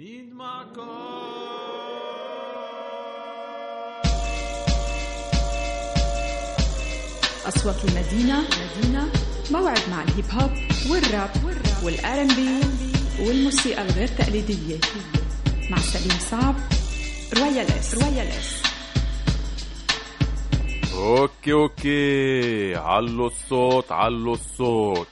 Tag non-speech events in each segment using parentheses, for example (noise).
مين معكم أصوات المدينة مدينة موعد مع ال hip hop وال rap وال R&B والموسيقى الغير تقليدية. مع سليم صعب رويال إس. رويال إس. okay okay. علوا الصوت علوا الصوت.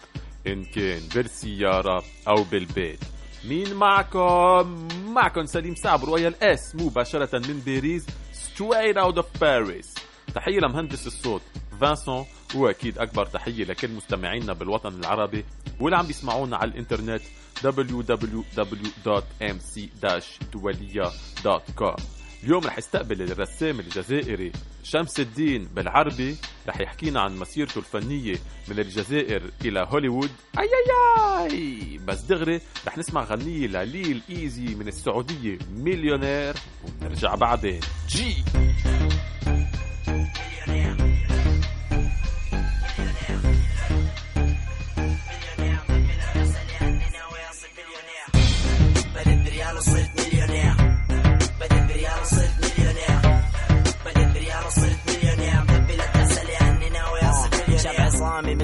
إن كان بالسيارة أو بالبيت. مين معكم؟ معكم سليم صعب رويال إس مباشرة من باريس straight out of Paris تحية لمهندس الصوت فانسون وأكيد أكبر تحية لكل مستمعينا بالوطن العربي واللي عم بيسمعونا على الإنترنت www.mc-dualia.com اليوم رح استقبل الرسام الجزائري شمس الدين بلعربي رح يحكينا عن مسيرته الفنية من الجزائر إلى هوليوود. أي أي أي! بس دغري رح نسمع غنية لليل إيزي من السعودية مليونير. ونرجع بعدين. جي! بدت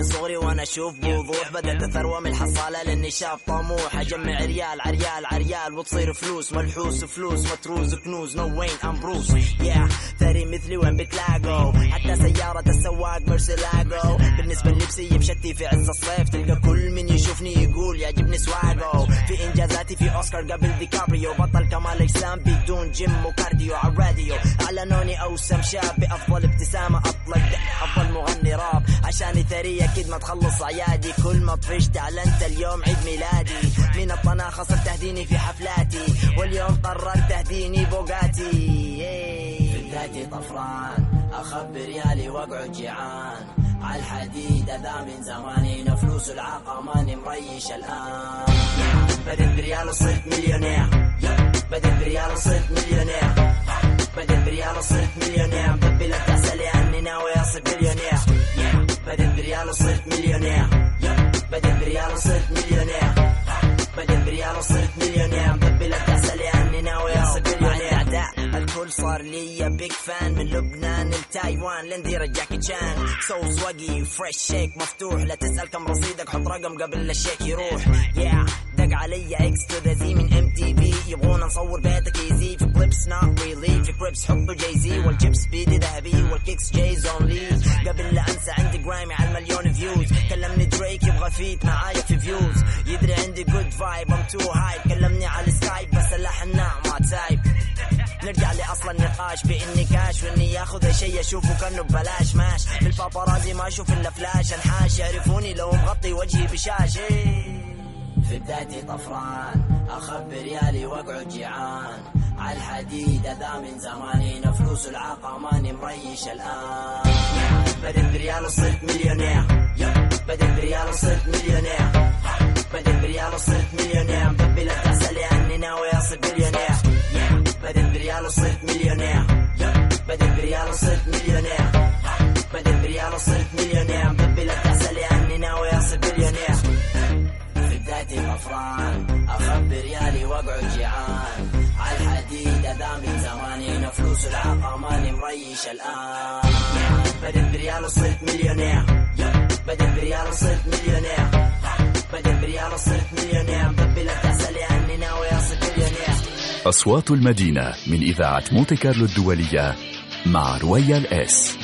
صغري وأنا أشوف بوضوح. بدأت أثروة من الحصالة لأني شاب طموح. أجمع ريال عريال عريال وتصير فلوس. ملحوس فلوس متروز كنوز نو وين أم بروس يا ثري مثلي وين بتلاقوا؟ حتى سيارة السواق مرسلاقو. بالنسبة للبسي بشتي في عز الصيف تلقى كل من يشوفني يقول يعجبني سواقو. في إنجازاتي في أوسكار قبل ديكابريو. بطل كمال أجسام بدون جيم وكارديو على الراديو. أعلنوني أوسم شاب بأفضل ابتسامة. أطلق أفضل مغني راب. عشاني ثري أكيد ما تخلص عيادي. كل ما طفشت أعلنت اليوم عيد ميلادي. من الطناخة صرت تهديني في حفلاتي. واليوم قررت تهديني بوغاتي في طفران اخبي ريالي وأقعد جيعان. على الحديد ذا من زماني فلوس العاقة ماني مريش الآن. بدت بريال وصرت مليونير. بدت بريال وصرت مليونير. بدت بريال وصرت مليونير. مدبلة تسألي عني ناوي أصير بليونير. بدت بريال وصرت مليونير. بدت بريال وصرت مليونير. بدت بريال وصرت مليونير. مدبلة تسألي عني ناوي أصير بليونير الكل صار لي بيج فان من لبنان لتايوان لندير جاكي شان صوص وقي فريش شيك مفتوح. لا تسأل كم رصيدك حط رقم قبل الشيك يروح. يا دق علي إكس تو ذا زي من ام تي في يبغونا نصور بيتك ايزي في كليبس نوت ريلي في كليبس حطوا جاي زي والجيبس بيدي ذهبي. والكيكس جايز اونلي قبل لا أنسى عندي Grammy على المليون views كلمني دريك يبغى feat معايا في Views يدري عندي good vibe I'm too hype كلمني على السكايب بس اللحن ما type نرجع لأصل النقاش. بإني كاش وإني ياخذ شيء أشوفه كأنه ببلاش. ماش. بالبابارازي ما أشوف إلا فلاش انحاش يعرفوني لو مغطي وجهي بشاش في بدايتي طفران. اخبي ريالي واقعد جيعان على الحديد ذا من زماني فلوس العاقة ماني مريش الآن. بدت بريال وصرت مليونير. بدت بريال وصرت مليونير. مريش الآن. بدت بريال وصرت مليونير. بدت بريال وصرت مليونير. بدت بريال وصرت مليونير. مدبلة تسألي عني ناوي اصير بليونير أصوات المدينة من إذاعة مونتي كارلو الدولية مع رويال إس.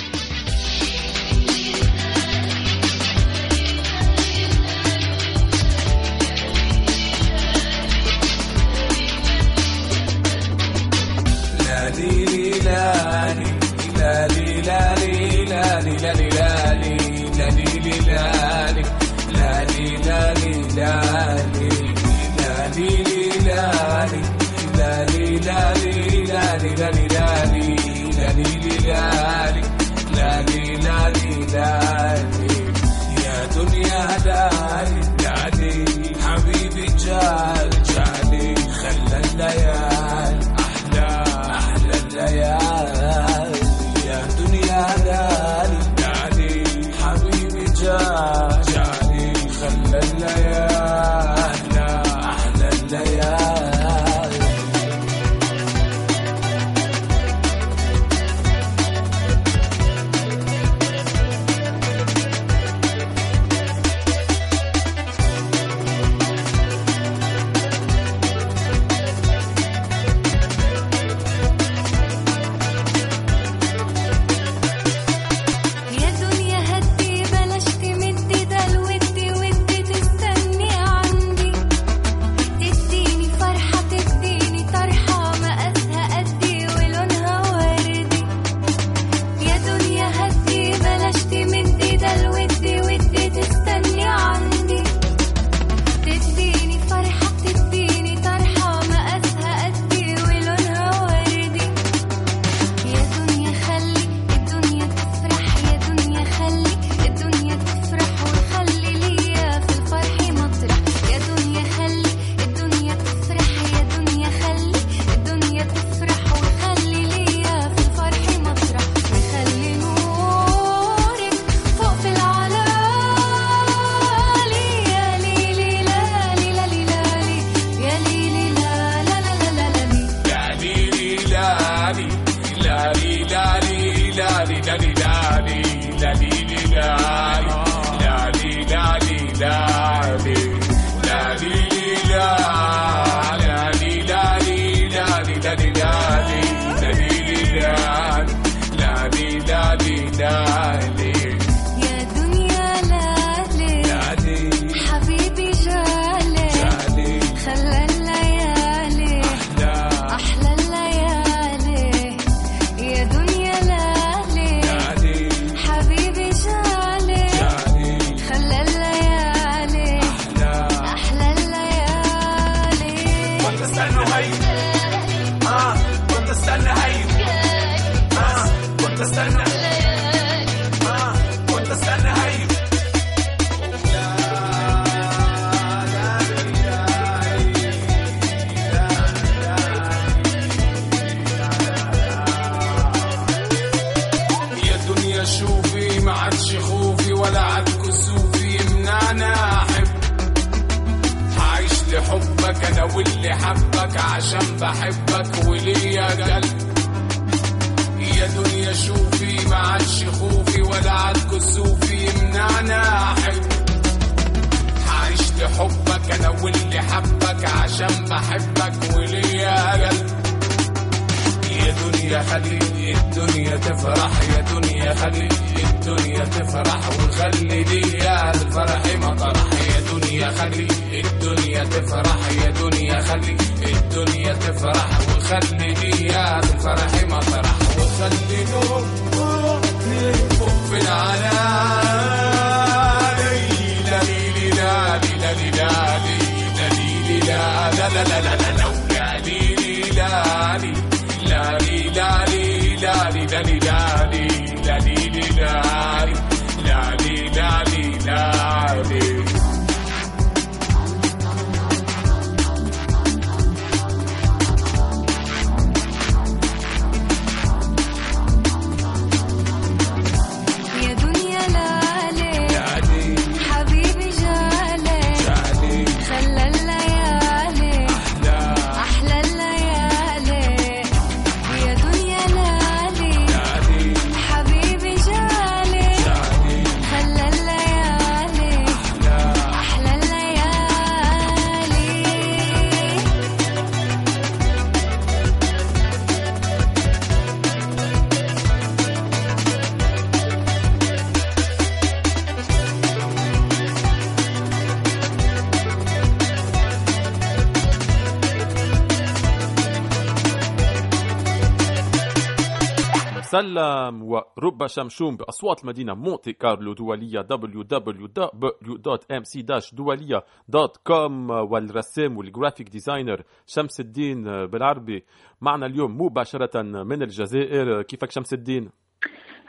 مسلم ورب شمشوم بأصوات المدينة مونتي كارلو دولية www.mc-دولية.com والرسام وال graphic designer شمس الدين بالعربي. معنا اليوم مباشرة من الجزائر. كيفك شمس الدين؟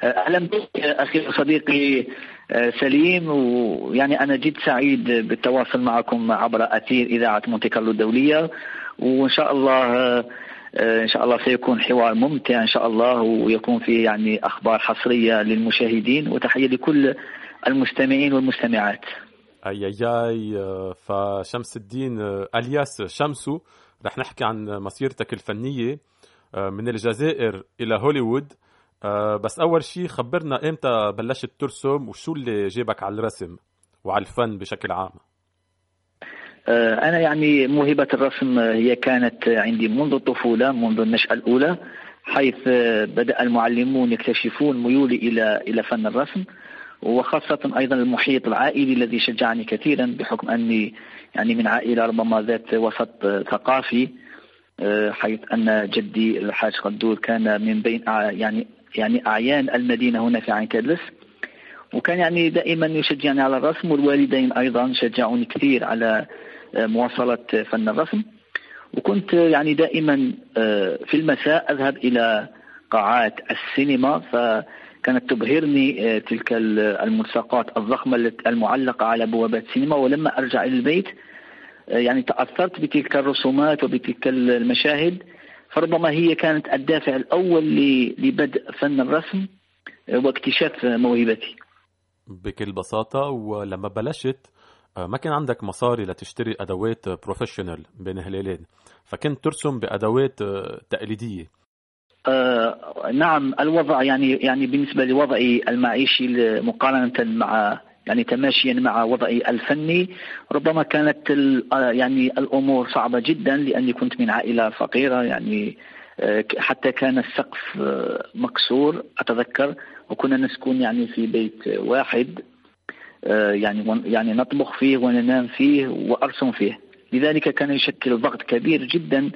أهلا بك أخي وصديقي سليم ويعني أنا جد سعيد بالتواصل معكم عبر أثير إذاعة مونتي كارلو الدولية. وإن شاء الله إن شاء الله سيكون حوار ممتع إن شاء الله ويكون فيه يعني أخبار حصرية للمشاهدين وتحية لكل المستمعين والمستمعات. أي أي أي فشمس الدين ألياس شمسو رح نحكي عن مسيرتك الفنية من الجزائر إلى هوليوود بس أول شيء خبرنا إمتى بلشت ترسم وشو اللي جابك على الرسم وعلى الفن بشكل عام أنا يعني موهبة الرسم هي كانت عندي منذ الطفولة منذ النشأة الأولى حيث بدأ المعلمون يكتشفون ميولي إلى إلى فن الرسم وخاصة أيضا المحيط العائلي الذي شجعني كثيرا بحكم أني يعني من عائلة ربما ذات وسط ثقافي حيث أن جدي الحاج قدور كان من بين يعني يعني أعيان المدينة هنا في عين كادلس. وكان يعني دائما يشجعني على الرسم والوالدين أيضا شجعوني كثير على مواصلة فن الرسم. وكنت يعني دائما في المساء أذهب إلى قاعات السينما فكانت تبهرني تلك الملصقات الضخمة المعلقة على بوابات السينما. ولما أرجع إلى البيت يعني تأثرت بتلك الرسومات وبتلك المشاهد. فربما هي كانت الدافع الأول لبدء فن الرسم واكتشاف موهبتي. بكل بساطة ولما بلشت ما كان عندك مصاري لتشتري أدوات بروفيشنال بين هلالين فكنت ترسم بأدوات تقليدية. آه نعم الوضع يعني يعني بالنسبة لوضعي المعيشي مقارنة مع يعني تماشيا مع وضعي الفني ربما كانت يعني الأمور صعبة جدا لأني كنت من عائلة فقيرة يعني حتى كان السقف مكسور أتذكر وكنا نسكن يعني في بيت واحد. يعني يعني نطبخ فيه وننام فيه وأرسم فيه. لذلك كان يشكل ضغط كبير جدا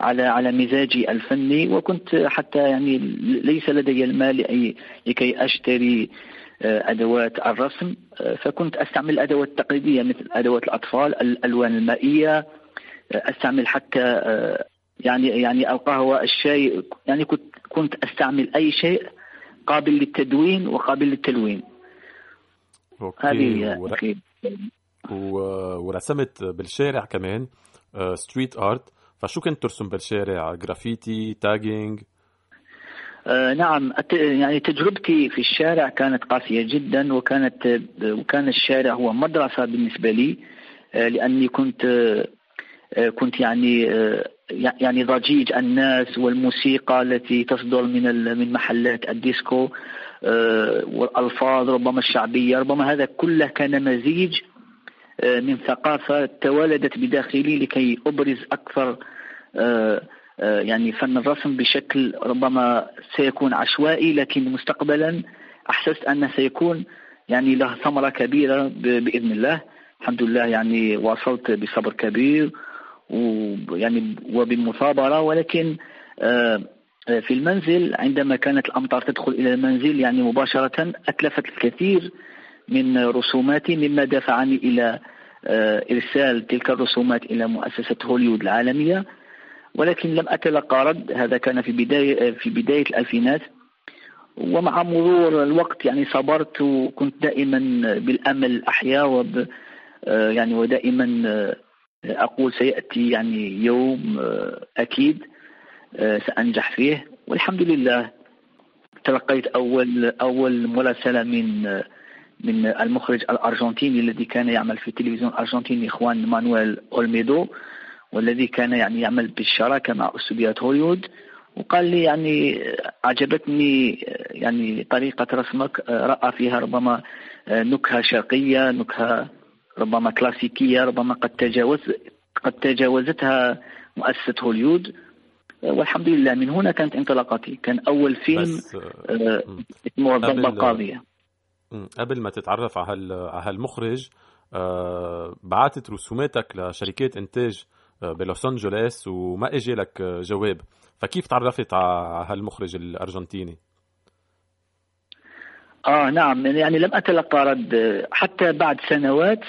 على على مزاجي الفني وكنت حتى يعني ليس لدي المال لكي أشتري أدوات الرسم. فكنت أستعمل الأدوات التقليدية مثل أدوات الأطفال الالوان المائية. أستعمل حتى يعني يعني القهوة الشاي. يعني كنت كنت أستعمل أي شيء قابل للتدوين وقابل للتلوين. هذه هي ور... في- و... ورسمت بالشارع كمان street art فشو كنت ترسم بالشارع؟ graffiti tagging آه، نعم يعني تجربتي في الشارع كانت قاسية جدا وكانت آه، وكان الشارع هو مدرسة بالنسبة لي آه، لأني كنت آه، آه، كنت يعني آه، يع- يعني ضجيج الناس والموسيقى التي تصدر من من محلات الديسكو. آه، والألفاظ ربما الشعبية ربما هذا كله كان مزيج آه، من ثقافة توالدت بداخلي لكي أبرز أكثر آه، آه، يعني فن الرسم بشكل ربما سيكون عشوائي لكن مستقبلا أحسست أنه سيكون يعني له ثمرة كبيرة بإذن الله. الحمد لله يعني واصلت بصبر كبير ويعني وبالمثابرة ولكن آه، آه، في المنزل عندما كانت الأمطار تدخل إلى المنزل يعني مباشرة أتلفت الكثير من رسوماتي مما دفعني إلى آه، إرسال تلك الرسومات إلى مؤسسة هوليوود العالمية. ولكن لم أتلقى رد هذا كان في بداية في بداية الألفينات. ومع مرور الوقت يعني صبرت وكنت دائما بالأمل أحيا وب آه، يعني ودائما آه، أقول سيأتي يعني يوم آه، أكيد. آه، سأنجح فيه. والحمد لله تلقيت أول أول مراسلة من آه، من المخرج الأرجنتيني الذي كان يعمل في التلفزيون الأرجنتيني خوان مانويل أولميدو والذي كان يعني يعمل بالشراكة مع استوديوهات هوليوود وقال لي يعني عجبتني يعني طريقة رسمك رأى فيها ربما نكهة شرقية نكهة ربما كلاسيكية ربما قد تجاوز قد تجاوزتها مؤسسة هوليوود والحمد لله من هنا كانت انطلاقتي كان أول فيلم بس آه، آه،. اسمه الضربة قبل- القاضية. قبل ما تتعرف على هال... على هالمخرج آه، بعتت رسوماتك لشركات إنتاج بلوس أنجلوس وما اجى لك جواب فكيف تعرفت على هالمخرج الأرجنتيني آه نعم يعني لم أتلقى رد حتى بعد سنوات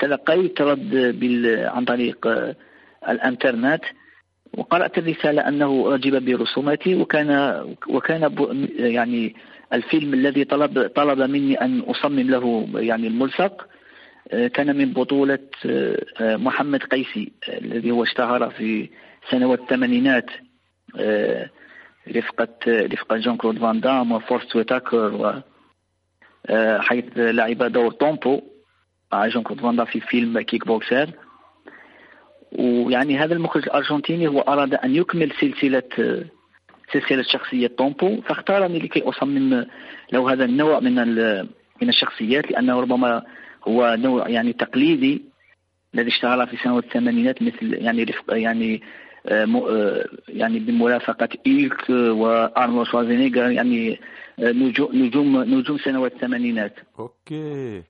تلقيت رد. عن طريق الإنترنت وقرأت الرسالة أنه أعجب برسوماتي وكان وكان. يعني الفيلم الذي طلب طلب مني أن أصمم له يعني الملصق آه، كان من بطولة آه، محمد قيسي آه، الذي هو اشتهر في سنوات الثمانينات رفقة رفقة جون كلود فان دام وفورست ويتاكر و حيث لعب دور تومبو مع جون كلود فان دام في فيلم كيك بوكسر ويعني هذا المخرج الأرجنتيني هو أراد أن يكمل سلسلة آه، سلسلة شخصية تومبو فاختارني لكي أصمم له هذا النوع من من الشخصيات لأنه ربما هو نوع يعني تقليدي الذي اشتهر في سنوات الثمانينات مثل يعني يعني آه، آه، يعني بمرافقة إيلك وأرنولد شوازينيغر يعني آه، نجوم نجوم سنوات الثمانينات. أوكي.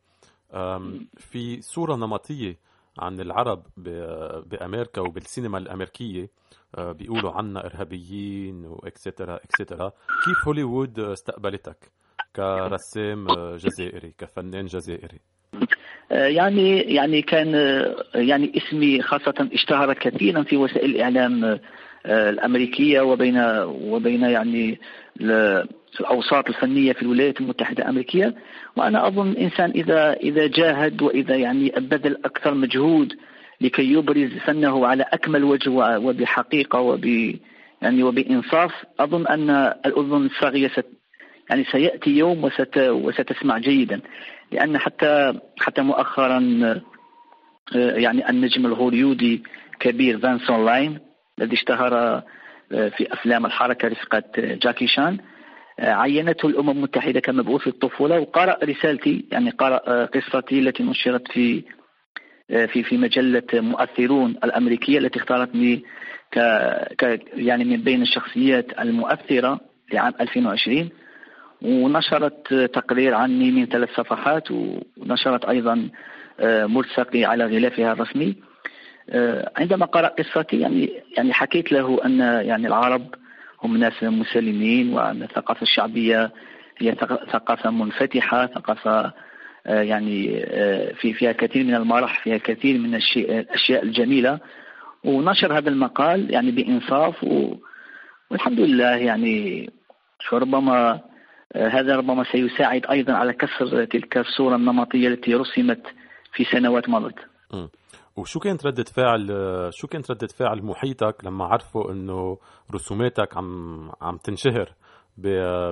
أم، في صورة نمطية. عن العرب ب- بأمريكا وبالسينما الأمريكية أه، بيقولوا عنا إرهابيين وإكسترا إكسترا كيف هوليوود استقبلتك كرسام جزائري كفنان جزائري؟ آه، يعني يعني كان آه، يعني اسمي خاصة اشتهر كثيرا في وسائل الإعلام آه، الأمريكية وبين وبين يعني ال- الأوساط الفنية في الولايات المتحدة الأمريكية. وأنا أظن إنسان إذا إذا جاهد وإذا يعني بذل أكثر مجهود لكي يبرز فنه على أكمل وجه و- وبحقيقة وب يعني وبإنصاف أظن أن الأذن الصاغية ست يعني سيأتي يوم وست وستسمع جيدا. لأن حتى حتى مؤخرا آه، يعني النجم الهوليودي كبير فانسون لاين الذي اشتهر آه، في أفلام الحركة رفقة آه، جاكي شان. آه، عينته الأمم المتحدة كمبعوث الطفولة وقرأ رسالتي يعني قرأ قصتي التي نشرت في في في مجلة مؤثرون الأمريكية التي اختارتني ك ك يعني من بين الشخصيات المؤثرة لعام 2020 ونشرت تقرير عني من ثلاث صفحات ونشرت أيضا ملصقي على غلافها الرسمي. عندما قرأ قصتي يعني يعني حكيت له أن يعني العرب هم ناس مسالمين وأن الثقافة الشعبية هي ثق- ثقافة منفتحة ثقافة آه، يعني آه، في فيها كثير من المرح فيها كثير من الأشياء الجميلة ونشر هذا المقال يعني بإنصاف. والحمد لله يعني ربما آه، هذا ربما سيساعد أيضا على كسر تلك الصورة النمطية التي رسمت في سنوات مضت وشو كانت ردة فعل شو كانت ردة فعل محيطك لما عرفوا إنه رسوماتك عم عم تنشهر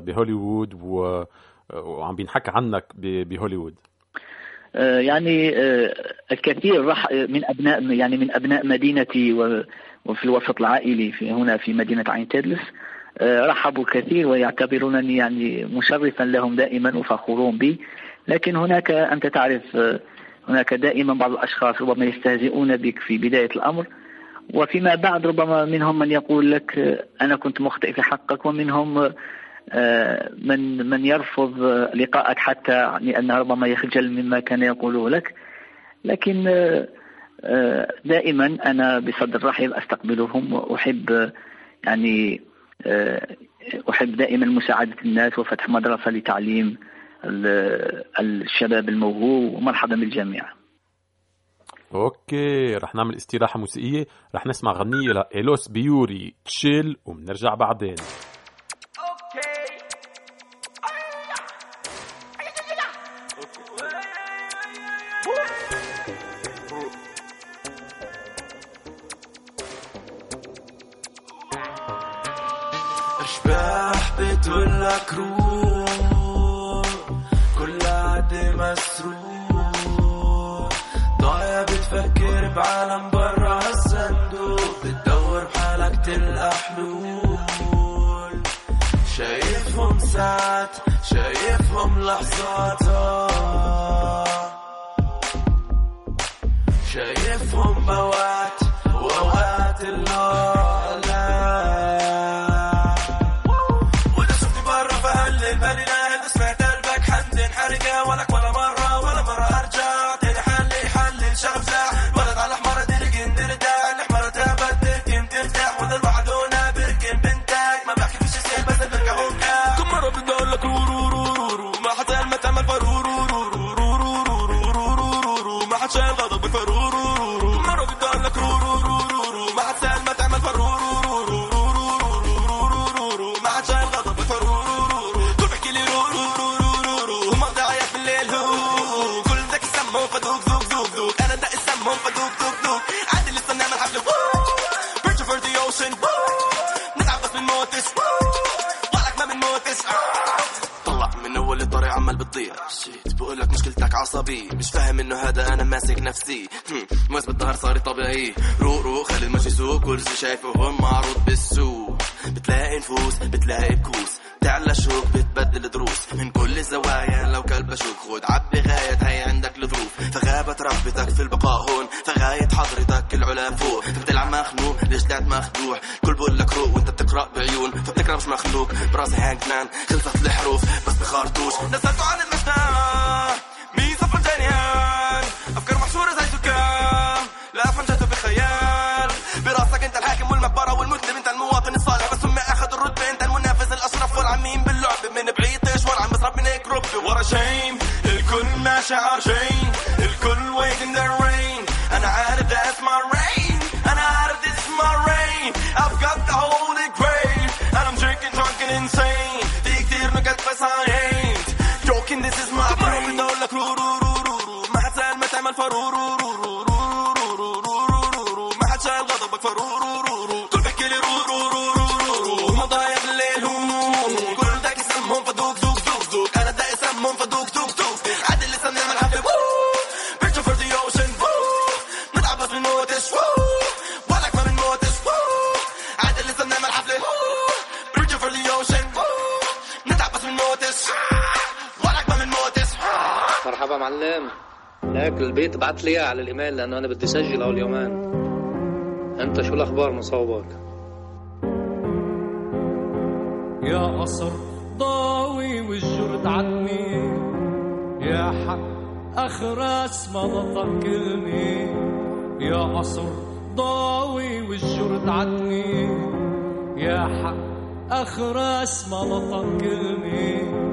بهوليوود وعم بينحكى عنك بهوليوود؟ آه، يعني آه، الكثير راح من أبناء يعني من أبناء مدينتي وفي الوسط العائلي في هنا في مدينة عين تدلس آه، رحبوا كثير ويعتبرونني يعني مشرفا لهم دائما وفخورون بي لكن هناك أنت تعرف هناك دائما بعض الأشخاص ربما يستهزئون بك في بداية الأمر وفيما بعد ربما منهم من يقول لك أنا كنت مخطئ في حقك. ومنهم آه، من من يرفض لقاءك حتى لأن ربما يخجل مما كان يقوله لك. لكن آه، آه، دائما أنا بصدر رحب أستقبلهم وأحب يعني أحب دائما مساعدة الناس وفتح مدرسة لتعليم الشباب الموهوب ومرحبا بالجميع. أوكي رح نعمل استراحة موسيقية. رح نسمع غنية لإيلوس بيوري تشيل وبنرجع بعدين. لك روح. ساعات شايفهم لحظات شايفهم موات عصبي مش فاهم إنه هذا أنا ماسك نفسي. موس بالظهر صار طبيعي. روق روق خلي المشي سوق شايفه معروض بالسوق. بتلاقي نفوس بتلاقي بكوس. تعلى شوك بتبدل دروس من كل الزوايا لو كلب شوك خد عبي غاية هي عندك الظروف. فغابت رغبتك في البقاء هون فغاية حضرتك العلا فوق. بتلعب مخنوق ليش طلعت مخدوع؟ كل بقول لك روق وأنت بتقرأ بعيون. فبتقرا مش مخلوق. براسي هانك مان خلصت الحروف. بس بخرطوش. نزلته عن المشنى عارفين الكل waiting their لك البيت بعت لي على الإيميل لأنه أنا بدي اسجل أول يومين. أنت شو الأخبار مصوبك يا قصر ضاوي والجرد عدني يا حق اخرس ما كلمه يا قصر ضاوي والجرد عدني يا حق اخرس ما كلمه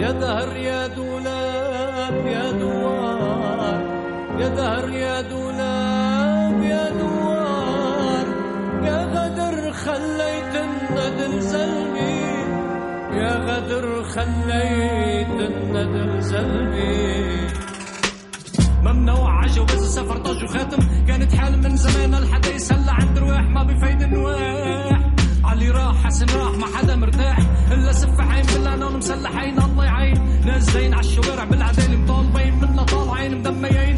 يا دهر يا دولاب يا دوار. يا دهر يا دولاب يا دوار خليت الندل زلمي يا غدر خليت الندل زلمي ممنوع عجوز سفر طاج وخاتم كانت حال من زمان الحدا يسلى عند رواح ما بفايد النواح. علي راح حسن راح ما حدا مرتاح إلا سفاحين بالعنان مسلحين الله يعين ناس زين عالشوارع بالعدالة مطالبين منا طالعين مدميين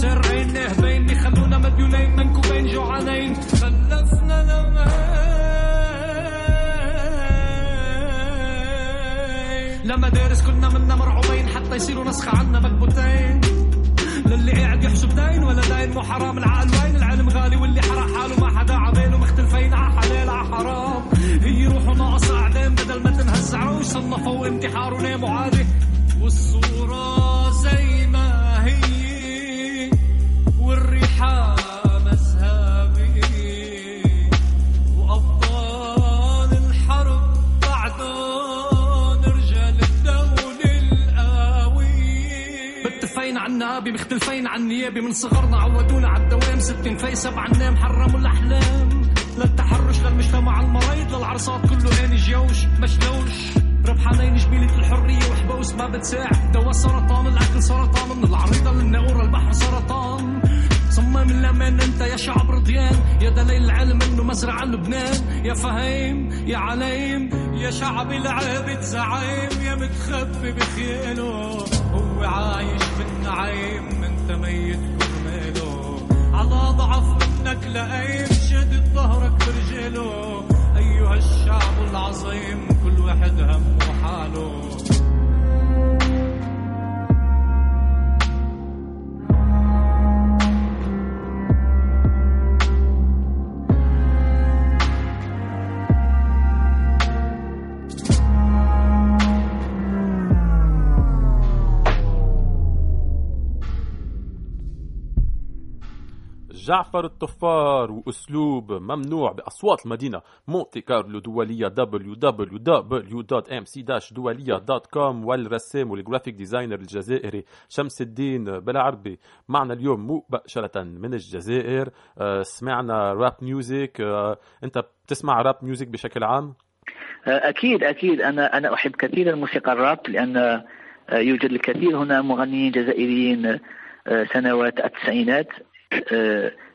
شحدين سرعين نهبين يخلونا مديونين منكوبين جوعانين. خلفنا لما لمدارس كنا منا مرعوبين حتى يصيروا نسخة عنا مكبوتين. للي قاعد يحسب دين ولا دين مو حرام العقل وين؟ العلم غالي واللي حرق حاله ما حدا عباله مختلفين ع حلال ع حرام. هي روحه ناقص أعدام بدل ما تنهز عروش. صنفوا انتحار وناموا عادي والصورة زي النابي مختلفين عن النيابة من صغرنا عودونا على الدوام. ستين في سبع نام حرموا الأحلام. للتحرش للمجتمع المريض للعرصات كله هاني جيوش مشلوش ربحانين جميلة الحرية وحبوس ما بتساع دوا سرطان الأكل سرطان. من العريضة للناقورة البحر سرطان. صمم الأمان أنت يا شعب رضيان؟ يا دليل العلم إنه مزرعة لبنان. يا فهيم يا عليم يا شعب العابد زعيم يا متخبي بخياله هو عايش بالنعيم انت ميت كرماله على ضعف منك لقيم شدد ظهرك برجاله أيها الشعب العظيم كل واحد همه حاله. جعفر الطفار وأسلوب ممنوع بأصوات المدينة. مونتي كارلو دولية www.mc-دولية.com والرسام وال graphic designer الجزائري شمس الدين بالعربي. معنا اليوم مباشرة من الجزائر. آه، سمعنا rap music آه، أنت بتسمع rap music بشكل عام؟ أكيد أكيد. أنا أنا أحب كثيرا الموسيقى الراب لأن آه، يوجد الكثير هنا مغنيين جزائريين آه، سنوات التسعينات. آه،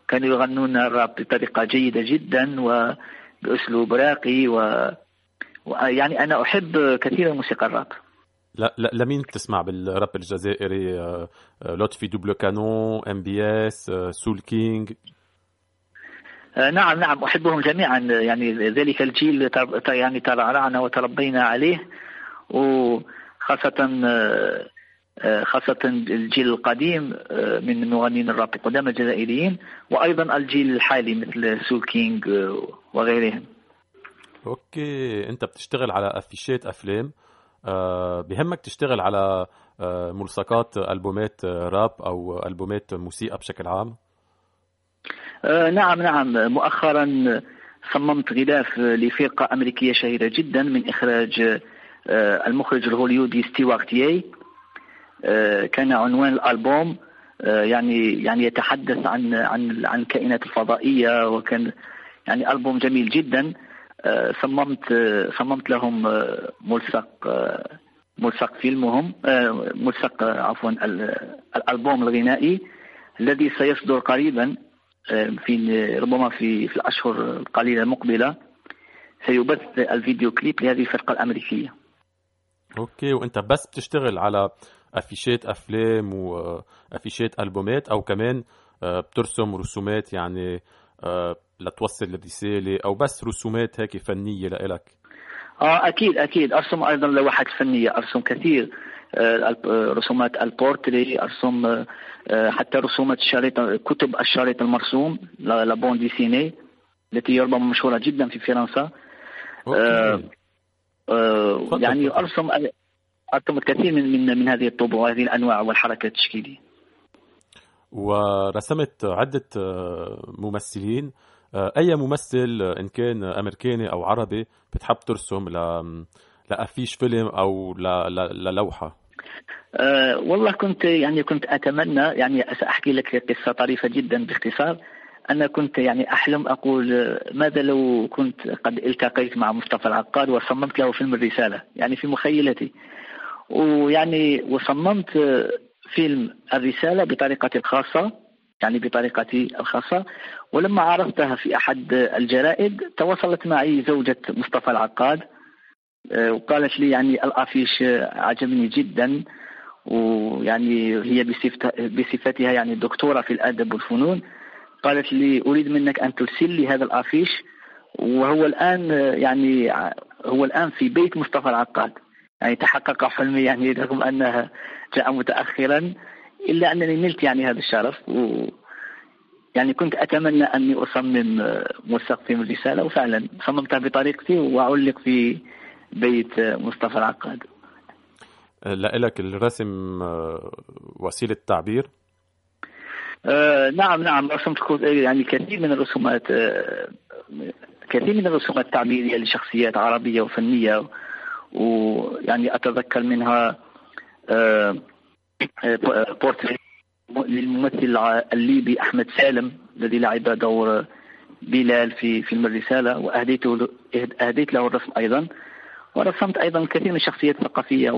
كانوا يغنون الراب بطريقة جيدة جدا وبأسلوب راقي و ويعني أنا أحب كثيرا موسيقى الراب. لا لا لمين بتسمع بالراب الجزائري؟ آه، آه، لطفي دوبلو كانون ام بي اس سول كينج. آه، نعم نعم أحبهم جميعا. يعني ذلك الجيل يعني ترعرعنا وتربينا عليه. وخاصة آه، آه، خاصة الجيل القديم آه، من مغنين الراب القدامى الجزائريين وأيضا الجيل الحالي مثل سول كينج آه، وغيرهم. okay. أنت بتشتغل على أفيشات أفلام. آه، بهمك تشتغل على آه، ملصقات ألبومات آه، راب أو ألبومات موسيقى بشكل عام؟ آه، نعم نعم. مؤخرا صممت غلاف لفرقة أمريكية شهيرة جدا من إخراج آه، المخرج الهوليودي ستيوارت ياي. آه، كان عنوان الألبوم آه، يعني يعني يتحدث عن عن عن الكائنات الفضائية وكان يعني ألبوم جميل جدا. آه، صممت آه، صممت لهم آه، ملصق آه، ملصق فيلمهم آه، ملصق آه، عفوا ال- الألبوم الغنائي الذي سيصدر قريبا آه، في ربما في في الأشهر القليلة المقبلة. سيبث الفيديو كليب لهذه الفرقة الأمريكية. okay وأنت بس بتشتغل على افيشات افلام وافيشات البومات أو كمان بترسم رسومات يعني لتوصل الرساله أو بس رسومات هيك فنيه لإلك آه أكيد أكيد ارسم أيضا لوحات فنيه ارسم كثير رسومات البورتري ارسم حتى رسومات الشريط كتب الشريط المرسوم la la bande dessinée التي ربما مشهوره جدا في فرنسا آه، okay آه، يعني. ارسم ارسم الكثير من من من هذه الطبوع وهذه الأنواع والحركات التشكيلية. ورسمت عدة آه، ممثلين. آه، أي ممثل آه، إن كان أمريكاني أو عربي بتحب ترسم ل... لأفيش فيلم أو ل... ل... للوحة؟ أه والله كنت يعني كنت أتمنى يعني سأحكي لك قصة طريفة جدا باختصار. أنا كنت يعني أحلم أقول آه، ماذا لو كنت قد التقيت مع مصطفى العقاد وصممت له فيلم الرسالة؟ يعني في مخيلتي. ويعني وصممت آه، فيلم الرسالة بطريقتي الخاصة يعني بطريقتي الخاصة ولما عرضتها في أحد الجرائد تواصلت معي زوجة مصطفى العقاد آه، وقالت لي يعني الأفيش عجبني جدا ويعني هي بصفتها يعني دكتورة في الأدب والفنون قالت لي أريد منك أن ترسل لي هذا الأفيش وهو الآن يعني هو الآن في بيت مصطفى العقاد. يعني تحقق حلمي يعني رغم أنها جاء متاخرا إلا أنني نلت يعني هذا الشرف و يعني كنت أتمنى أني أصمم موثق في الرسالة وفعلا صممتها بطريقتي وعلق في بيت مصطفى العقاد. لك الرسم وسيلة تعبير آه نعم نعم رسمت يعني كثير من الرسومات آه كثير من الرسومات التعبيرية لشخصيات عربية وفنية ويعني أتذكر منها آه بورتري للممثل الليبي أحمد سالم الذي لعب دور بلال في فيلم الرسالة وأهديته أهديت له الرسم أيضا. ورسمت أيضا الكثير من الشخصيات الثقافية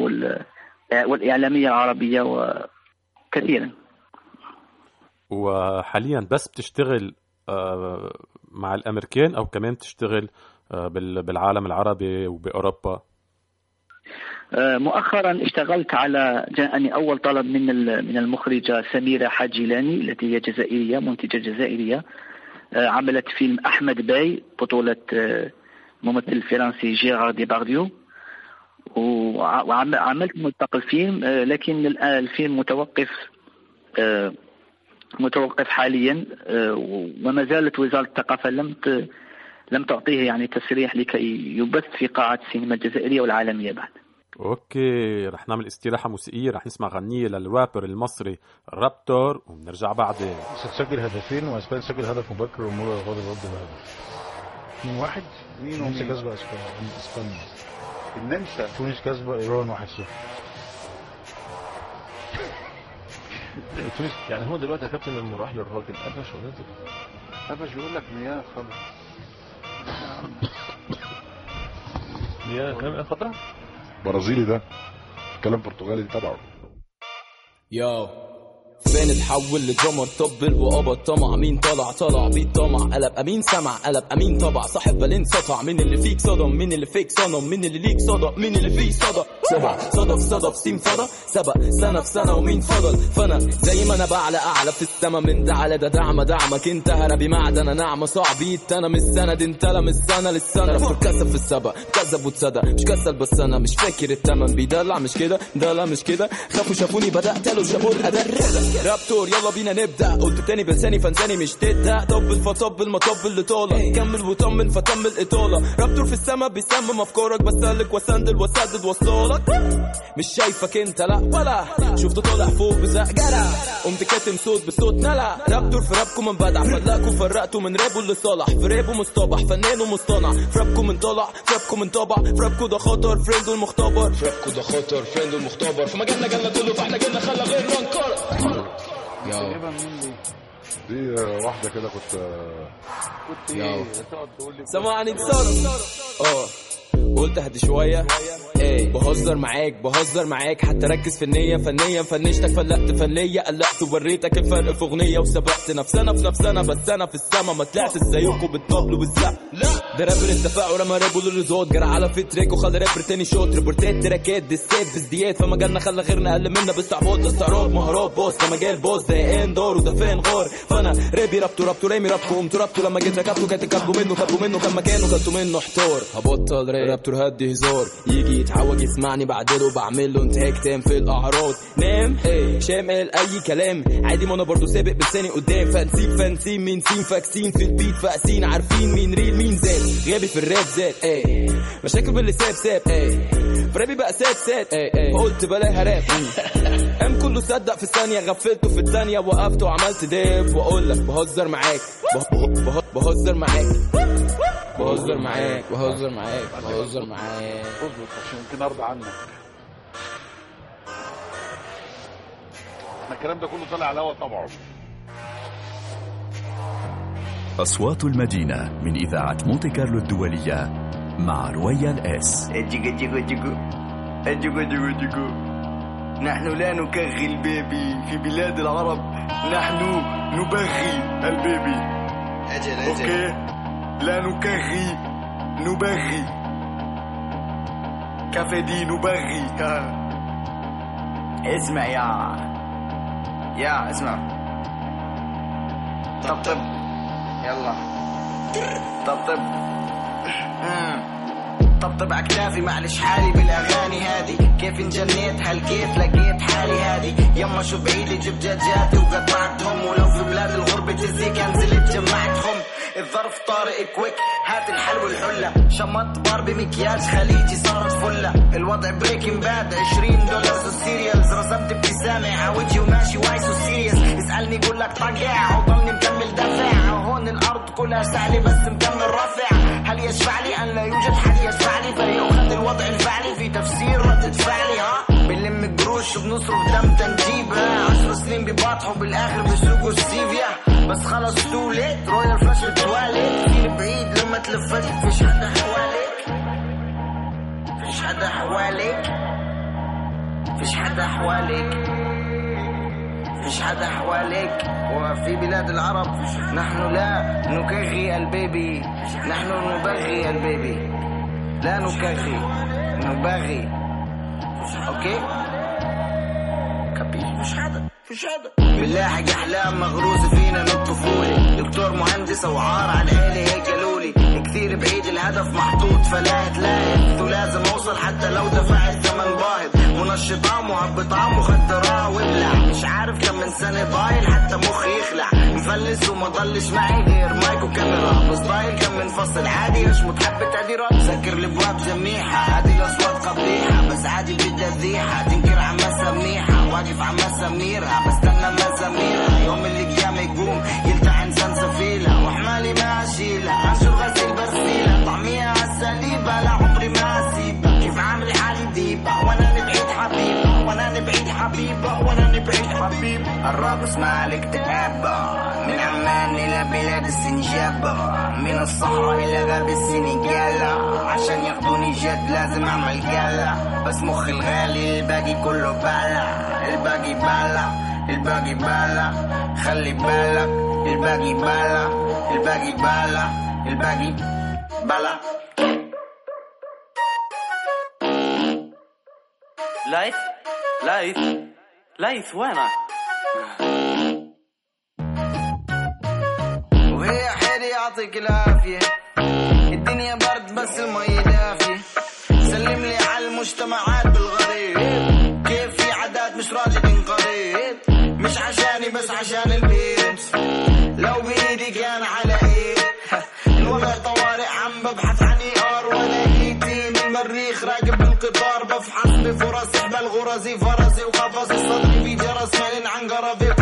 والإعلامية العربية وكثيرا. وحاليا بس بتشتغل آه، مع الأمريكان أو كمان تشتغل آه، بالعالم العربي وبأوروبا. آه، مؤخرا اشتغلت على جاءني أول طلب من من المخرجة سميرة حاجيلاني التي هي جزائرية منتجة جزائرية. عملت فيلم أحمد باي بطولة الممثل الفرنسي جيرار ديبارديو. وعملت ملتقى الفيلم لكن الفيلم متوقف متوقف حاليا آه، وما زالت وزارة الثقافة لم لم تعطيه يعني تصريح لكي يبث في قاعة السينما الجزائرية والعالمية بعد. okay رح نعمل استراحة موسيقية رح نسمع غنية للرابر المصري رابتور ونرجع بعدين. ستسجل هدفين واسبانيا تسجل هدف مبكر ومورا غاضب رد بهدف 2 واحد؟ مين النمسا كسبة إسبانيا. النمسا. تونس كسبة إيران 1 0 تونس يعني هو دلوقتي يا كابتن لما راح للراجل قفش ونزل قفش يقول لك مياه خضراء. مياه خضراء؟ برازيلي ده. كلام برتغالي تبعه. يو فين اتحول لدرامر طبل وابا طمع مين طلع؟ طلع بيت طمع. قلب أمين سمع قلب أمين طبع. صاحب بالين سطع مين اللي فيك صدم؟ مين اللي فيك صنم مين اللي ليك صدى مين اللي فيه صدى سبع صدف صدف سين فضى سبق. سنة في سنة ومين فضل؟ فانا زي ما أنا بعلى أعلى في السما من ده على ده دعم دعمك أنت. هربي معدن نعمة. صعبيت أنا مش سند انت لا مش سنة للسنة. رفض كسب في السبق. كذب وتصدق مش كسل بس أنا مش فاكر التمن. بيدلع مش كده؟ ده لا مش كده؟ خافوا شافوني بدأت له شافوا الاداء رابتور يلا بينا نبدا قلت تاني بلساني فانساني مش تبدا طبل فطبل ما طبل لطالة كمل وطمن فتم الاطالة رابتور في السما بيسمم افكارك بسلك وسندل وسدد وصالك مش شايفك انت لا ولا شفت طالع فوق بزق جرى قمت كاتم صوت بصوت نلا رابتور في رابكم من بدع فدلقكم فرقتوا من رابو اللي صالح في رابو مصطبح فنان ومصطنع في رابكم من طلع في رابكم من طبع في رابكم ده خطر فريند المختبر في رابكم ده خطر فريند المختبر في مجالنا جالنا كله فاحنا جالنا خلى غيرنا نكرر دي؟ واحدة كده كنت كنت إيه؟ سمعني تصرف آه. قلت هدي شوية. إيه بهزر معاك بهزر معاك. حتى ركز في النية فنيا فنشتك فلقت فنية قلقت ووريتك الفرق في أغنية وسبقت نفسنا في نفسنا بس أنا في السما ما طلعت زيكم بالطبل والزق. لا. ده رابر التفاعل رمى رابو للريزوت جرى على في تريك وخلى رابر تاني شوت. ريبورتات تراكات ديسات بزديات فمجالنا خلى غيرنا أقل منا. باستعباط استعراض مهارات بوس. ده مجال بوس ده اندور وده فين غار فأنا رابي رابتو رابتو رامي رابكو قمت رابتو لما جيت ركبته كانت كاتبه منه كاتبه منه كان مكانه كاتبه منه احتار هبطل راب رابتور هدي هزار. يجي يتعوج يسمعني بعدله بعمل له انتهاك تام في الأعراض. نام إيه شامل أي كلام. عادي ما أنا برضه سابق بلساني قدام. فانسيب فانسين مين سين؟ فاكسين في البيت فاقسين عارفين مين ريل مين زاد غابي في الراب زاد إيه. مشاكل باللي ساب ساب إيه. فرابي بقى ساد ساد إيه إيه. قلت بلاها راب. (laughs) قام كله صدق في ثانية غفلته في الثانية وقفت وعملت ديف وأقول لك بهزر معاك بهزر بهزر معاك بهزر معاك بهزر معاك بهزر معاك. اظبط عشان يمكن أرضى عنك. إحنا الكلام ده كله طالع على الهوا طبعا. أصوات المدينة من إذاعة مونتي كارلو الدولية مع جيكو اجيكو جيكو جيكو نحن لا نكغي البيبي في بلاد العرب. نحن نبغي البيبي. أجل okay؟ لا نكغي نبغي. كافيدي نبغي. آه. اسمع يا يا اسمع. طبطب يلا. طبطب مم. طبطب اكتافي معلش حالي بالأغاني هادي. كيف انجنيت هل كيف لقيت حالي هادي. يما شو بعيدي جبت جاجاتي وقطعتهم. ولو في بلاد الغربة تزيك انزلت جمعتهم الظرف طارق كويك هات الحلو الحلة. شمط بار بمكياج خليجي صارت فلة. الوضع بريكنج باد 20 دولار سيريالز رسمت ابتسامة. عوجي وماشي وايس وسيريس اسألني قول لك طقع وضلني مكمل دافع. هون الأرض كلها سهلة بس مكمل رافع. هل يشفع لي أن لا يوجد؟ حد يشفع لي؟ فليؤخذ الوضع الفعلي. في تفسير ردة فعلي ها؟ بنلم قروش وبنصرف دم تنجيبها عشر سنين بباطحوا بالاخر بيسوقوا السيفيا بس خلص too late royal فشل تواليت كتير بعيد لما تلفت فيش حدا حواليك. فيش حدا حواليك. فيش حدا حواليك. فيش حدا حواليك. وفي بلاد العرب نحن لا نكغي البيبي. نحن نبغي البيبي. لا نكغي نبغي okay؟ كابي فيش حدا فيش حدا بنلاحق أحلام مغروزه فينا من الطفوله دكتور مهندس وعار على العيله هيك قالولي كثير بعيد الهدف محطوط فلاهت لاهت ولازم أوصل حتى لو دفعت ثمن باهظ. منشطة مهبطة مخدرة وابلع. مش عارف كم من سنة ضايل حتى مخي يخلع. مفلس وما ضلش معي غير مايك وكاميرا بس ضايل كم من فصل عادي مش متحب تقديرات. سكر الابواب جميحة هذه الاصوات قبيحة بس عادي بدها ذيحة تنكر عمسها منيحة واقف عمسها منيرها بستنى مزاميرها يوم اللي قيام يقوم يلتع انسان سفيلة وحمالي ما اشيلها أنشر غسيل حبيبة الرابس مع الاكتئاب. من عمان إلى بلاد السنجاب. من الصحراء إلى غاب السنغال. عشان ياخدوني جد لازم أعمل قالة بس مخي الغالي الباقي كله بالا الباقي بالا الباقي بالا خلي بالك الباقي بالا الباقي بالا الباقي بالا لايث لايث لايث وينك؟ وهي حيري يعطيك العافية. الدنيا برد بس المي دافية. سلم لي على المجتمعات بالغريب. كيف في عادات مش راجل قريب؟ مش عشاني بس عشان البيت. لو بإيدي كان على إيه (laughs) الوضع طوارئ عم ببحث عن وأنا ايتي من المريخ راكب بالقطار بفحص بفرص احبال غرزي وقفص صدري في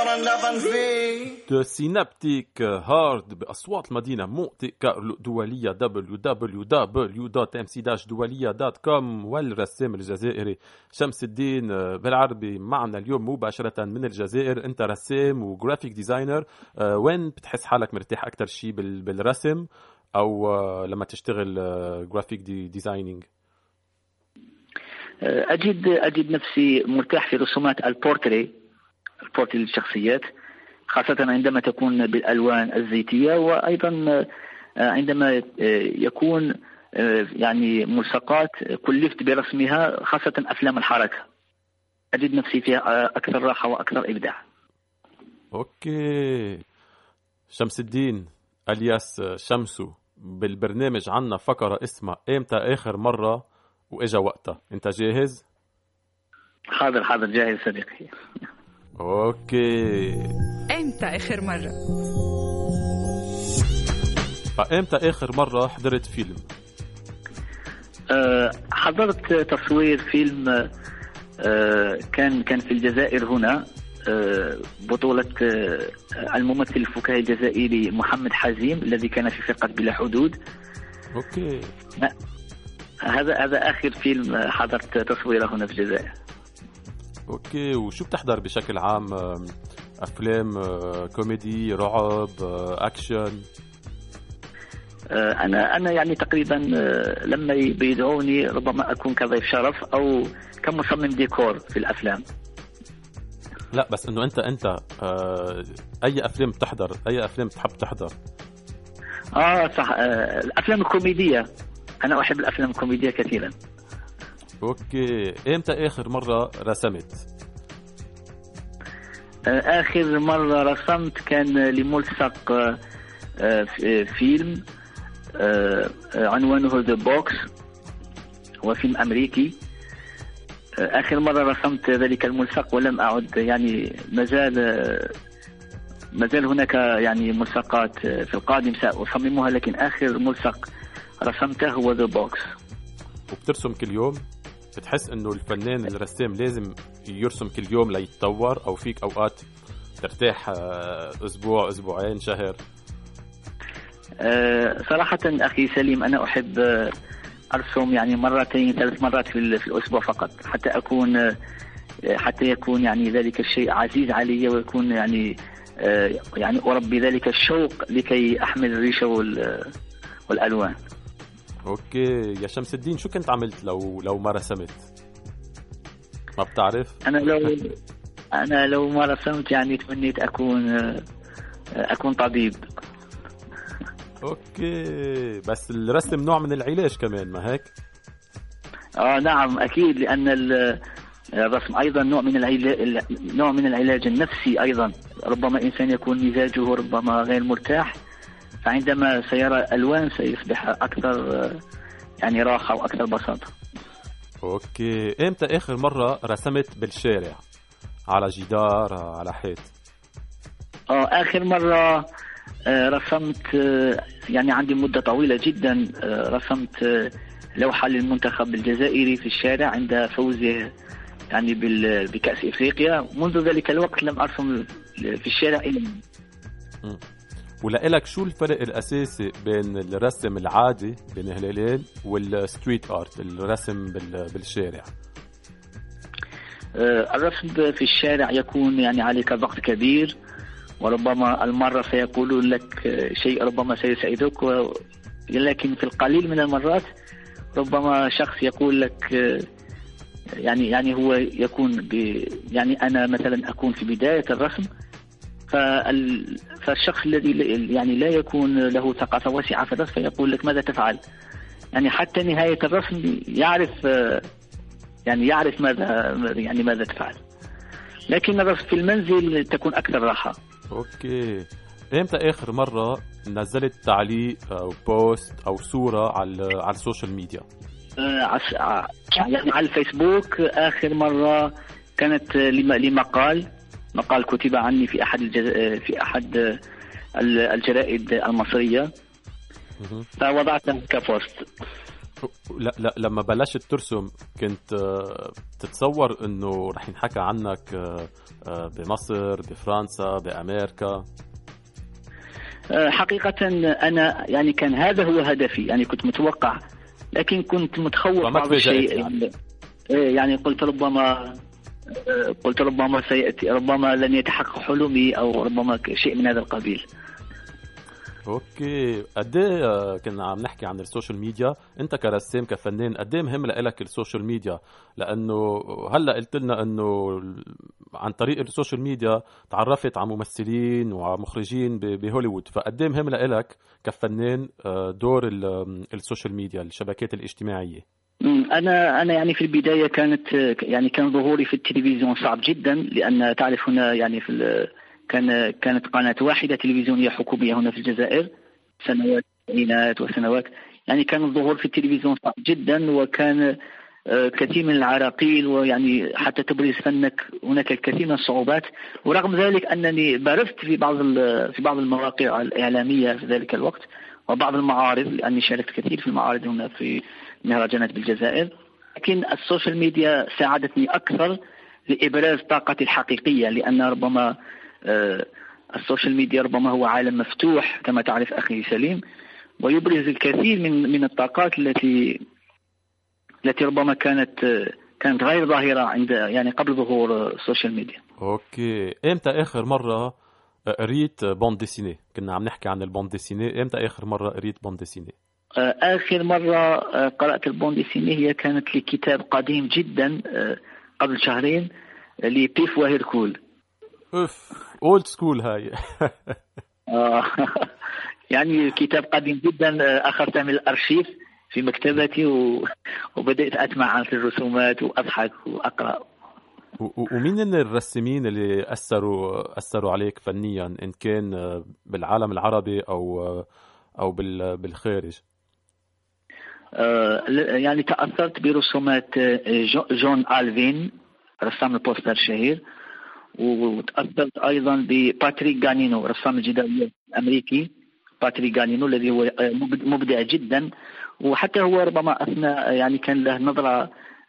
حفرا دفن في دو سينابتيك هارد بأصوات المدينة كارلو دولية www.mc-دولية.com والرسام الجزائري شمس الدين بالعربي معنا اليوم مباشرة من الجزائر أنت رسام و graphic designer وين بتحس حالك مرتاح أكثر شيء بال- بالرسم أو لما تشتغل graphic designing أجد أجد نفسي مرتاح في رسومات ال portrait ال portrait للشخصيات خاصة عندما تكون بالألوان الزيتية وأيضا عندما يكون يعني ملصقات كلفت برسمها خاصة أفلام الحركة. أجد نفسي فيها أكثر راحة وأكثر إبداع. okay. شمس الدين alias شمسو بالبرنامج عنا فقرة اسمها إمتى آخر مرة وإجا وقتها. أنت جاهز؟ حاضر حاضر جاهز صديقي. أوكي إمتى آخر مرة؟ فإمتى آخر مرة حضرت فيلم؟ أه، حضرت تصوير فيلم أه، كان كان في الجزائر هنا آه، بطولة آه، الممثل الفكاهي الجزائري محمد حزيم الذي كان في فرقة بلا حدود. okay. هذا هذا آخر فيلم حضرت تصويره هنا في الجزائر. okay وشو بتحضر بشكل عام؟ أفلام آه، كوميدي رعب آه، أكشن؟ آه، أنا أنا يعني تقريبا لما بيدعوني ربما أكون كضيف شرف أو كمصمم ديكور في الأفلام. لا بس إنه أنت أنت أي أفلام بتحضر؟ أي أفلام بتحب تحضر؟ آه صح الأفلام الكوميدية. أنا أحب الأفلام الكوميدية كثيرا. okay إمتى آخر مرة رسمت؟ آه، آخر مرة رسمت كان لملصق آه، آه، فيلم عنوانه The Box هو فيلم أمريكي. آخر مرة رسمت ذلك الملصق ولم أعد يعني مازال مازال هناك يعني ملصقات في القادم سأصممها لكن آخر ملصق رسمته هو ذا بوكس وبترسم كل يوم؟ بتحس إنه الفنان الرسام لازم يرسم كل يوم ليتطور أو فيك أوقات ترتاح آه، أسبوع أسبوعين شهر؟ آه، صراحة أخي سليم أنا أحب آه، أرسم يعني مرتين ثلاث مرات في في الأسبوع فقط حتى أكون حتى يكون يعني ذلك الشيء عزيز علي ويكون يعني يعني أربي ذلك الشوق لكي أحمل الريشة وال- والألوان. okay. يا شمس الدين شو كنت عملت لو لو ما رسمت؟ ما بتعرف؟ أنا لو أنا لو ما رسمت يعني تمنيت أكون آه، أكون طبيب. okay. بس الرسم نوع من العلاج كمان ما هيك؟ آه نعم أكيد لأن ال- الرسم أيضا نوع من العلاج نوع من العلاج النفسي أيضا. ربما إنسان يكون مزاجه ربما غير مرتاح فعندما سيرى ألوان سيصبح أكثر آه، يعني راحة وأكثر بساطة. أوكي. إمتى آخر مرة رسمت بالشارع؟ على جدار على حيط؟ آه آخر مرة آه، رسمت آه، يعني عندي مدة طويلة جدا آه، رسمت لوحة للمنتخب الجزائري في الشارع عند فوزه يعني بكأس إفريقيا. منذ ذلك الوقت لم أرسم في الشارع الآن. ولإلك شو الفرق الأساسي بين الرسم العادي بين هلالين والستريت آرت الرسم بال- بالشارع آه، الرسم في الشارع يكون يعني عليك ضغط كبير وربما المرة سيقولون لك شيء ربما سيسعدك. لكن في القليل من المرات ربما شخص يقول لك آه، يعني يعني هو يكون. يعني أنا مثلا أكون في بداية الرسم. فالشخص الذي يعني لا يكون له ثقافة واسعة في الرسم فيقول لك ماذا تفعل؟ يعني حتى نهاية الرسم يعرف آه، يعني يعرف ماذا يعني ماذا تفعل. لكن الرسم في المنزل تكون أكثر راحة. okay. إمتى آخر مرة نزلت تعليق أو post أو صورة على على ال social media؟ آه، ع- يعني على الفيسبوك آخر مرة كانت آه، لم- لمقال. مقال كتب عني في أحد الجز... في ال- الجرائد المصرية. فوضعته كبوست لا لا لما بلشت ترسم كنت تتصور إنه رح ينحكى عنك آه، بمصر بفرنسا بأمريكا. آه، حقيقة أنا يعني كان هذا هو هدفي يعني كنت متوقع لكن كنت متخوف بعض الشيء يعني. إيه، يعني قلت ربما قلت ربما سيأتي ربما لن يتحقق حلمي أو ربما شيء من هذا القبيل. okay. قد إيه آه، كنا عم نحكي عن ال social media؟ أنت كرسام كفنان قد إيه مهم لك ال social media؟ لأنه هلأ قلت لنا إنه عن طريق ال social media تعرفت على ممثلين وعلى مخرجين ب- بهوليوود. فقد إيه مهم لك كفنان آه، دور ال- ال social media الشبكات الاجتماعية؟ مم، أنا أنا يعني في البداية كانت يعني كان ظهوري في التلفزيون صعب جدا لأن تعرف هنا يعني في كان كانت قناة واحدة تلفزيونية حكومية هنا في الجزائر سنوات التسعينات وسنوات. يعني كان الظهور في التلفزيون صعب جدا وكان آه، كثير من العراقيل ويعني حتى تبرز فنك هناك الكثير من الصعوبات. ورغم ذلك أنني برزت في بعض في بعض المواقع الإعلامية في ذلك الوقت وبعض المعارض لأني شاركت كثير في المعارض هنا في مهرجانات بالجزائر لكن ال social media ساعدتني أكثر لإبراز طاقتي الحقيقية لأن ربما آه، ال social media ربما هو عالم مفتوح كما تعرف أخي سليم ويبرز الكثير من من الطاقات التي التي ربما كانت آه، كانت غير ظاهرة عند يعني قبل ظهور ال social media. okay. إمتى آخر مرة قريت bande dessinée؟ كنا عم نحكي عن ال bande dessinée. إمتى آخر مرة قريت bande dessinée؟ آه، آخر مرة آه، قرأت ال bande dessinée هي كانت لكتاب قديم جدا آه، قبل شهرين ل Pif و Hercule أوف old school هاي. (laughs) آه، (laughs) يعني كتاب قديم جدا آه، أخذته من الأرشيف في مكتبتي و... وبدأت أتمعن في الرسومات وأضحك وأقرأ. و- و- ومين الرسامين اللي أثروا أثروا عليك فنيا إن كان بالعالم العربي أو أو بال- بالخارج؟ آه، يعني تأثرت برسومات آه، جو- جون ألفين رسام ال poster الشهير وتأثرت أيضا بباتريك جانينو رسام الجداريات الأمريكي باتريك جانينو الذي هو آه، مبد- مبدع جدا وحتى هو ربما أثنى يعني كان له نظرة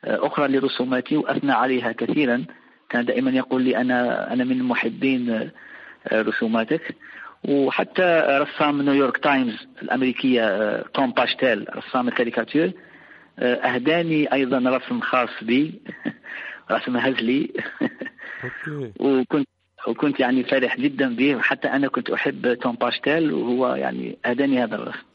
آه، أخرى لرسوماتي وأثنى عليها كثيرا. كان دائما يقول لي أنا أنا من محبين آه، آه، رسوماتك. وحتى رسام نيويورك تايمز الأمريكية آه، توم باشتيل رسام الكاريكاتير آه، أهداني أيضا رسم خاص بي (laughs) رسم هزلي. (laughs) وكنت وكنت يعني فرح جدا به وحتى أنا كنت أحب توم باشتيل وهو يعني أهداني هذا الرسم.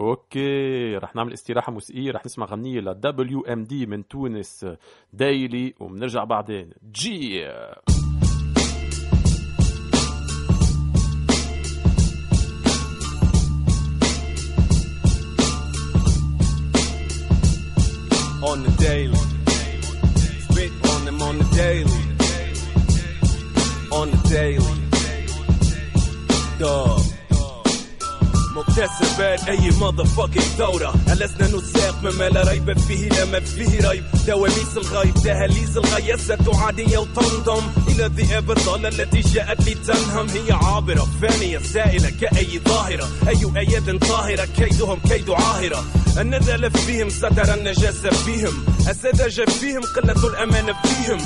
okay. رح نعمل استراحة موسيقية رح نسمع غنية ل WMD من تونس دايلي وبنرجع بعدين. جي on the daily. Spit on them on the daily. On the daily. Dog. مكتسبات أي motherfucking دورة. ألسنا نساق مما لا ريب فيه لا ما فيه ريب. دواميس الغيب دهاليز الغياسة عادية وتنضم إلى الذئاب الضالة التي جاءت لتنهم. هي عابرة فانية سائلة كأي ظاهرة. أي أياد طاهرة كيدهم كيد عاهرة. النذل فيهم ستر النجاسة فيهم. السذاجة فيهم قلة الأمانة فيهم.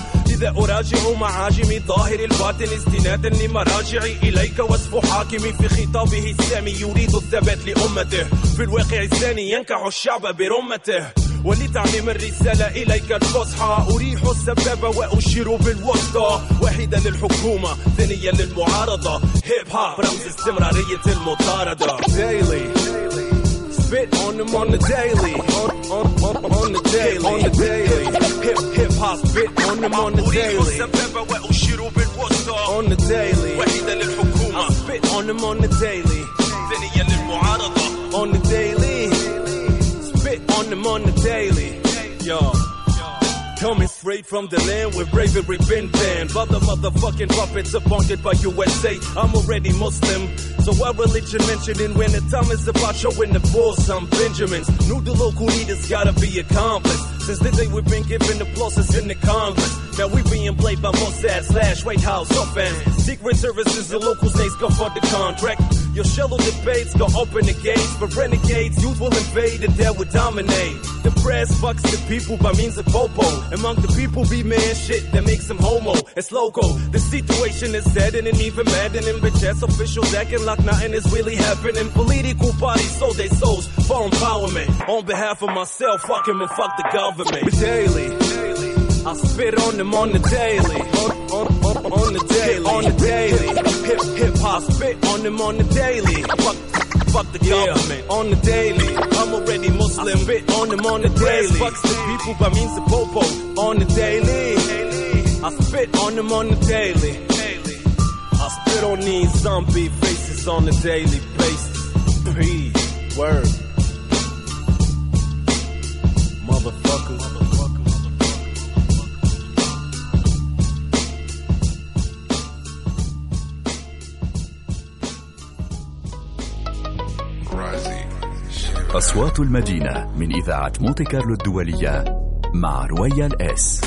إذا أراجع معاجم ظاهر الباطن استنادا لمراجعي إليك وصف حاكمي في خطابه السامي يريد الثبات لأمته. في الواقع الثاني ينكح الشعب برمته. ولتعميم الرسالة إليك الفصحى أريح السباب وأشير بالوسطى. واحدة للحكومة ثانية للمعارضة. هيب هوب رمز استمرارية المطاردة. Daily. Spit on them on the daily. On, on, on, on the daily. On the daily. Hip, hip hop spit on them on the daily. On the daily. I spit on them on the daily. On the daily. Spit on them on the daily. Yo. Coming straight from the land where bravery been banned. By the motherfucking puppets appointed by USA. I'm already Muslim. So why religion mentioning when the time is about showing the force some Benjamins? Knew the local leaders gotta be accomplished. Since the day we've been given the pluses in the Congress. Now we being played by Mossad slash White House fans. Secret services, the local states go for the contract. Your shallow debates go open the gates, but renegades, youth will invade and there will dominate. The press fucks the people by means of popo. Among the people be man shit that makes them homo. It's loco. The situation is dead deadening, even maddening. Bitch ass officials acting like nothing is really happening. Political parties sold their souls for empowerment. On behalf of myself, fuck him and fuck the government. Daily. I spit on them on the daily. On, on, on, on the daily. On the daily. Hip, hip hop spit on them on the daily. Fuck, fuck the government. On the daily. I'm already Muslim. I spit on them on the daily. Fucks the people by means of popo. On the daily. I spit on them on the daily. I spit on these zombie faces on a daily basis. P. Word. Motherfuckers. أصوات المدينة من إذاعة مونتي كارلو الدولية مع رويال إس.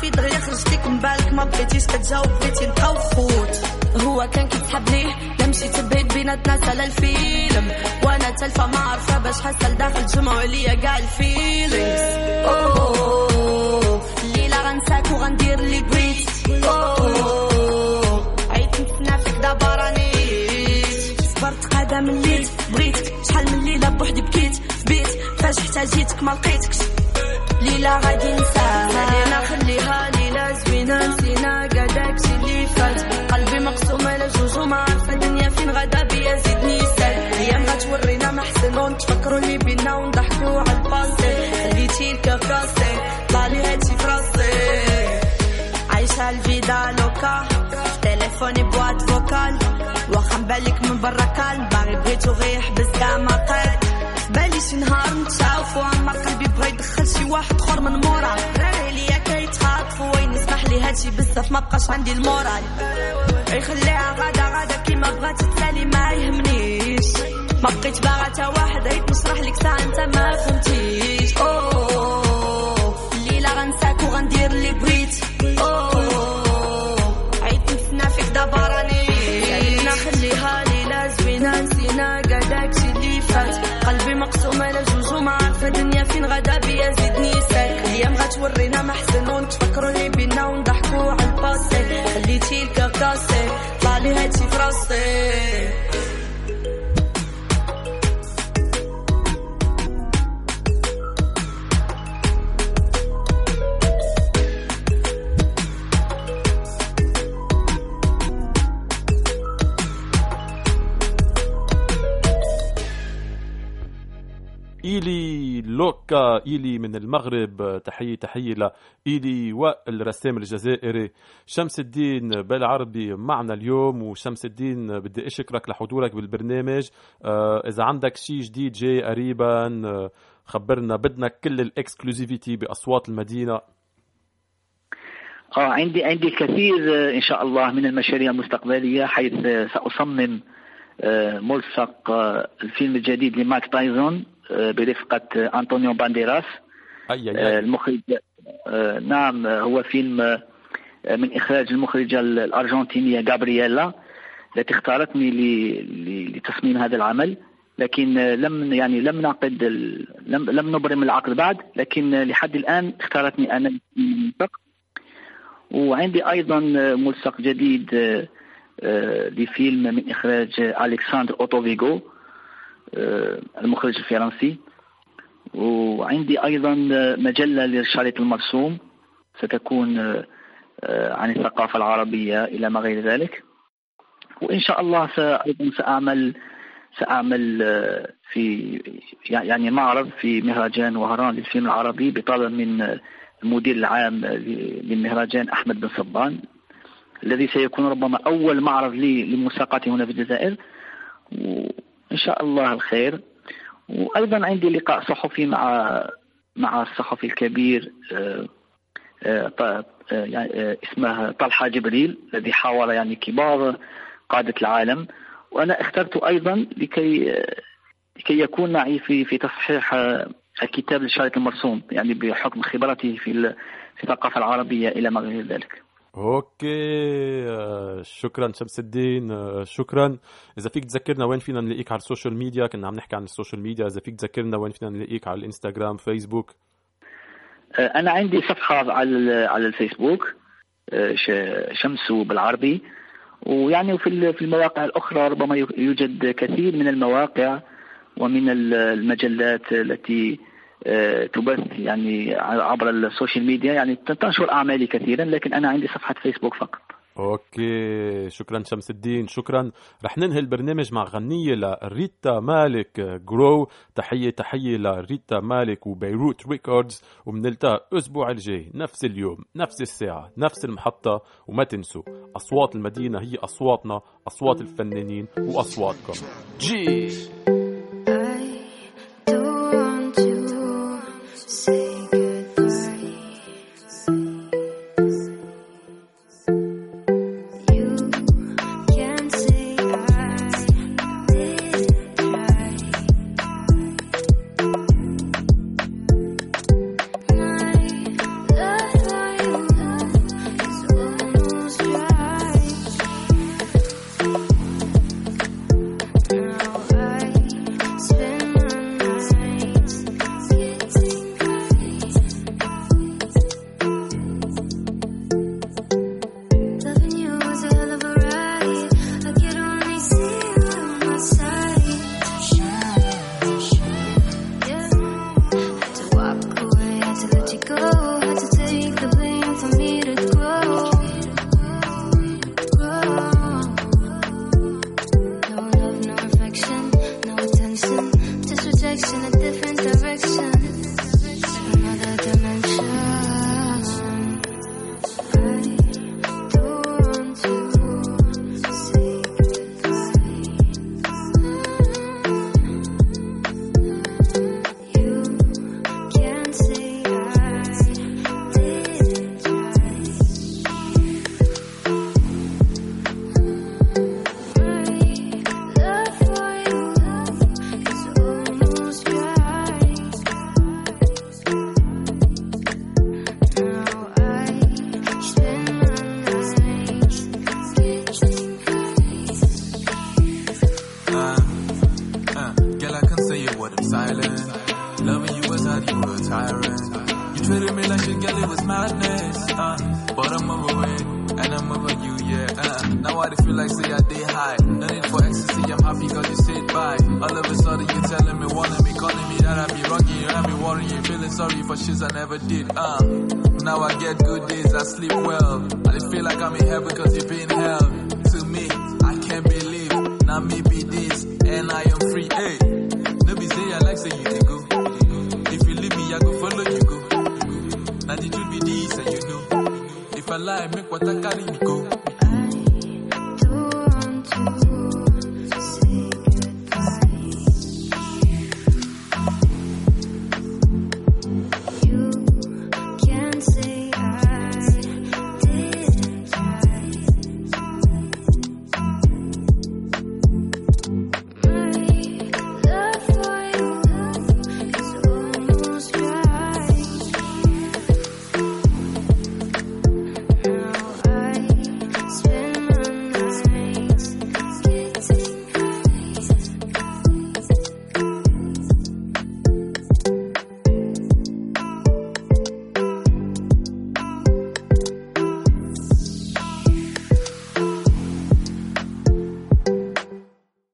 صافي دغيا خرجتيك من بالك ما بغيتيش كتجاوب بغيتي نبقاو خوت هو كان كيتحبني لا مشيت بعيد بيناتنا سالا الفيلم. وأنا تلفة ما عارفة باش حاسة لداخل جمعوا ليا كاع الفيلينغز. أوه الليلة غنساك وغندير اللي بغيت أوه عيت نتسنى فيك دابا راني. صبرت قادة من ليت بغيتك. شحال من ليلة بوحدي بكيت في بيت. فاش احتاجيتك ما لقيتكش. ليلة غادي نساها. خلينا خليها ليلة زوينة. نسينا داكشي اللي فات. قلبي مقسوم على جوج وما عارفة الدنيا فين غدا بيا زيدني سال أيام غتورينا محسن ونتفكروا اللي بينا ونضحكوا على الباسي خليتي الكاكاسي طلع لي هاتي في راسي عايشة الفيدا لوكا تليفوني بوات فوكال. واخا بالك من برا كان. باغي بغيتو غير يحبس كاع ما طير شي نهار نتشافوا اما قلبي بغا يدخل شي واحد آخر من مورا. راه ليا كيتخاطفوا وين يسمح لي هادشي بزاف ما بقاش عندي المورال يخليها غادا غادا كيما بغات تسالي ما يهمنيش. ما بقيت باغا تا واحد هيك نشرح لك ساعه انت ما فهمتيش. ساك الأيام غتورينا محسن ونتفكروا اللي بينا ونضحكوا على الباسي خليتي الكاكاسي طلع لي هاتي في راسي إيلي لوكا إيلي من المغرب. تحية تحية لإيلي والرسام الجزائري. شمس الدين بالعربي معنا اليوم وشمس الدين بدي أشكرك لحضورك بالبرنامج. آه، إذا عندك شيء جديد جاي قريبا آه، خبرنا. بدنا كل الإكسكلوزيفيتي بأصوات المدينة. آه عندي عندي الكثير آه، إن شاء الله من المشاريع المستقبلية حيث آه، آه، ملصق آه، الفيلم الجديد لمايك تايزون. آه، برفقة آه، أنطونيو بانديراس. أي آه، المخرج نعم هو فيلم من إخراج المخرجة ال- الأرجنتينية غابرييلا التي اختارتني لتصميم هذا العمل. لكن لم يعني لم نعقد لم لم نبرم العقد بعد. لكن لحد الآن اختارتني أنا للملصق وعندي أيضا ملصق جديد لفيلم من إخراج ألكسندر أوتوفيغو. المخرج الفرنسي. وعندي أيضا آه، مجلة للشريط المرسوم. ستكون آه، آه، عن الثقافة العربية إلى ما غير ذلك. وإن شاء الله س- أيضا سأعمل سأعمل آه، في يعني معرض في مهرجان وهران للفيلم العربي بطلب من آه، المدير العام للمهرجان أحمد بن صبان الذي سيكون ربما أول معرض لي للمساقات هنا في الجزائر. وان شاء الله الخير وأيضا عندي لقاء صحفي مع مع الصحفي الكبير آه، آه، آه، يعني اسمه طلحة جبريل الذي حاور يعني كبار قادة العالم وأنا اخترته أيضا لكي لكي يكون معي في في تصحيح الكتاب للشريط المرسوم يعني بحكم خبرته في الثقافة العربية إلى ما غير ذلك. okay آه، شكرا شمس الدين آه، شكرا. إذا فيك تذكرنا وين فينا نلاقيك على ال social media كنا عم نحكي عن ال social media. إذا فيك تذكرنا وين فينا نلاقيك على الإنستغرام فيسبوك. آه، أنا عندي صفحة على على الفيسبوك ش- شمسو بالعربي. ويعني في ال- في المواقع الأخرى ربما يو- يوجد كثير من المواقع ومن ال- المجلات التي تبث يعني عبر ال social media يعني تنشر أعمالي كثيرا لكن أنا عندي صفحة فيسبوك فقط. okay شكرا شمس الدين شكرا. رح ننهي البرنامج مع غنية لريتا مالك جرو تحية تحية لريتا مالك وبيروت ريكوردز وبنلتقى الأسبوع الجاي. نفس اليوم نفس الساعة نفس المحطة وما تنسوا أصوات المدينة هي أصواتنا أصوات الفنانين وأصواتكم. جي